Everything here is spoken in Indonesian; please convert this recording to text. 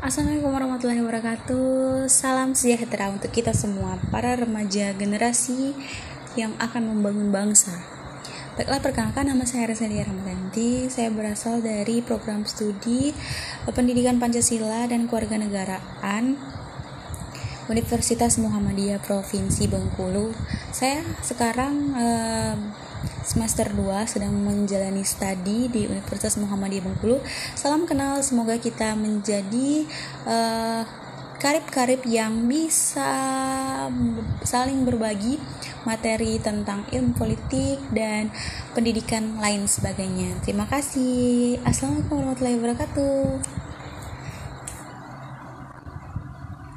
Assalamualaikum warahmatullahi wabarakatuh. Salam sejahtera untuk kita semua Para remaja generasi yang akan membangun bangsa. Baiklah perkenalkan nama saya Reselia Ramadanti. Saya berasal dari program studi Pendidikan Pancasila dan Kewarganegaraan Universitas Muhammadiyah Provinsi Bengkulu Saya sekarang eh, semester 2 sedang menjalani studi di Universitas Muhammadiyah Bengkulu. Salam kenal, semoga kita menjadi uh, karib-karib yang bisa saling berbagi materi tentang ilmu politik dan pendidikan lain sebagainya. Terima kasih. Assalamualaikum warahmatullahi wabarakatuh.